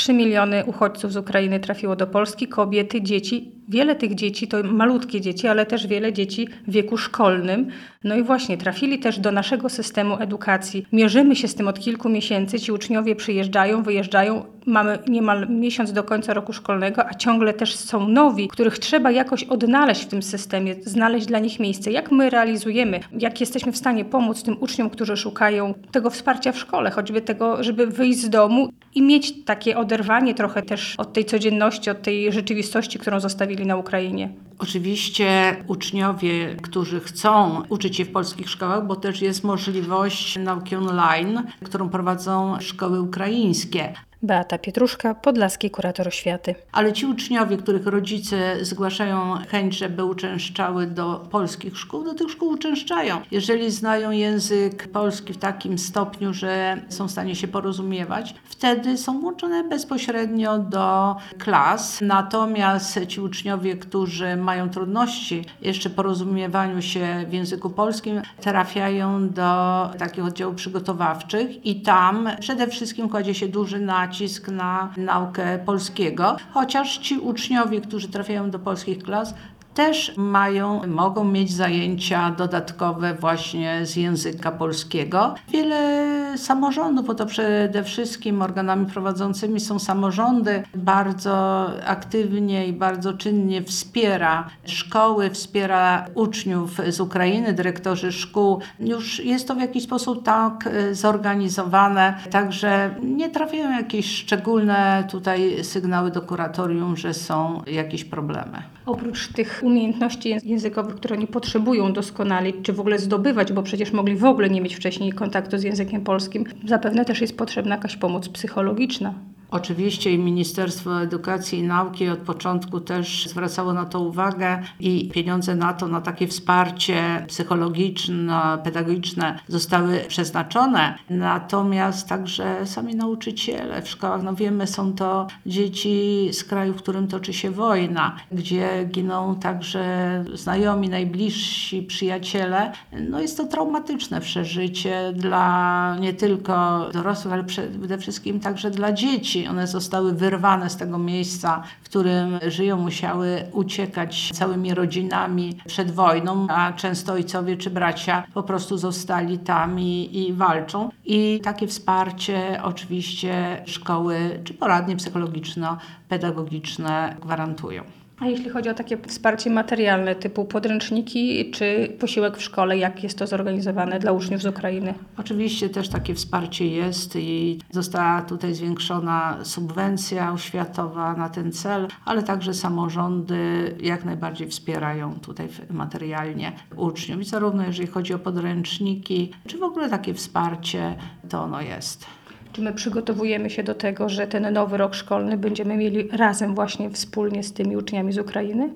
3 miliony uchodźców z Ukrainy trafiło do Polski, kobiety, dzieci. Wiele tych dzieci to malutkie dzieci, ale też wiele dzieci w wieku szkolnym. No i właśnie trafili też do naszego systemu edukacji. Mierzymy się z tym od kilku miesięcy. Ci uczniowie przyjeżdżają, wyjeżdżają. Mamy niemal miesiąc do końca roku szkolnego, a ciągle też są nowi, których trzeba jakoś odnaleźć w tym systemie, znaleźć dla nich miejsce. Jak my realizujemy, jak jesteśmy w stanie pomóc tym uczniom, którzy szukają tego wsparcia w szkole, choćby tego, żeby wyjść z domu i mieć takie oderwanie trochę też od tej codzienności, od tej rzeczywistości, którą zostawili na Ukrainie. Oczywiście uczniowie, którzy chcą uczyć się w polskich szkołach, bo też jest możliwość nauki online, którą prowadzą szkoły ukraińskie. Beata Pietruszka, podlaski kurator oświaty. Ale ci uczniowie, których rodzice zgłaszają chęć, żeby uczęszczały do polskich szkół, do tych szkół uczęszczają. Jeżeli znają język polski w takim stopniu, że są w stanie się porozumiewać, wtedy są włączone bezpośrednio do klas. Natomiast ci uczniowie, którzy mają trudności jeszcze porozumiewaniu się w języku polskim, trafiają do takich oddziałów przygotowawczych i tam przede wszystkim kładzie się duży nacisk nacisk na naukę polskiego, chociaż ci uczniowie, którzy trafiają do polskich klas, też mają, mogą mieć zajęcia dodatkowe właśnie z języka polskiego. Wiele samorządów, bo to przede wszystkim organami prowadzącymi są samorządy, bardzo aktywnie i bardzo czynnie wspiera szkoły, wspiera uczniów z Ukrainy, dyrektorzy szkół. Już jest to w jakiś sposób tak e, zorganizowane, także nie trafiają jakieś szczególne tutaj sygnały do kuratorium, że są jakieś problemy. Oprócz tych umiejętności językowych, które oni potrzebują doskonalić, czy w ogóle zdobywać, bo przecież mogli w ogóle nie mieć wcześniej kontaktu z językiem polskim, zapewne też jest potrzebna jakaś pomoc psychologiczna. Oczywiście i Ministerstwo Edukacji i Nauki od początku też zwracało na to uwagę i pieniądze na to, na takie wsparcie psychologiczne, pedagogiczne zostały przeznaczone. Natomiast także sami nauczyciele w szkołach, no wiemy, są to dzieci z kraju, w którym toczy się wojna, gdzie giną także znajomi, najbliżsi przyjaciele. No jest to traumatyczne przeżycie dla nie tylko dorosłych, ale przede wszystkim także dla dzieci one zostały wyrwane z tego miejsca, w którym żyją, musiały uciekać całymi rodzinami przed wojną, a często ojcowie czy bracia po prostu zostali tam i, i walczą. I takie wsparcie oczywiście szkoły czy poradnie psychologiczno-pedagogiczne gwarantują. A jeśli chodzi o takie wsparcie materialne typu podręczniki czy posiłek w szkole, jak jest to zorganizowane dla uczniów z Ukrainy? Oczywiście też takie wsparcie jest i została tutaj zwiększona subwencja oświatowa na ten cel, ale także samorządy jak najbardziej wspierają tutaj materialnie uczniów. I zarówno jeżeli chodzi o podręczniki, czy w ogóle takie wsparcie, to ono jest. Czy my przygotowujemy się do tego, że ten nowy rok szkolny będziemy mieli razem właśnie wspólnie z tymi uczniami z Ukrainy?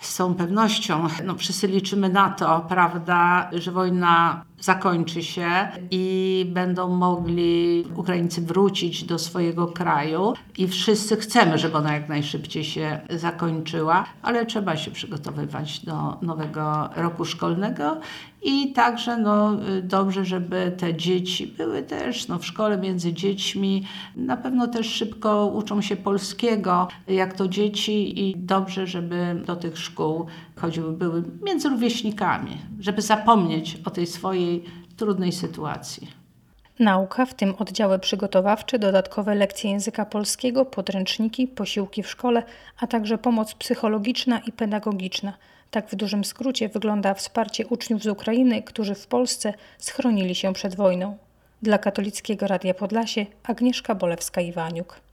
Z całą pewnością, no wszyscy liczymy na to, prawda, że wojna zakończy się i będą mogli Ukraińcy wrócić do swojego kraju i wszyscy chcemy, żeby ona jak najszybciej się zakończyła, ale trzeba się przygotowywać do nowego roku szkolnego i także no, dobrze, żeby te dzieci były też no, w szkole między dziećmi. Na pewno też szybko uczą się polskiego, jak to dzieci i dobrze, żeby do tych szkół chodziły, były między rówieśnikami, żeby zapomnieć o tej swojej trudnej sytuacji. Nauka, w tym oddziały przygotowawcze, dodatkowe lekcje języka polskiego, podręczniki, posiłki w szkole, a także pomoc psychologiczna i pedagogiczna. Tak w dużym skrócie wygląda wsparcie uczniów z Ukrainy, którzy w Polsce schronili się przed wojną. Dla Katolickiego Radia Podlasie Agnieszka Bolewska-Iwaniuk.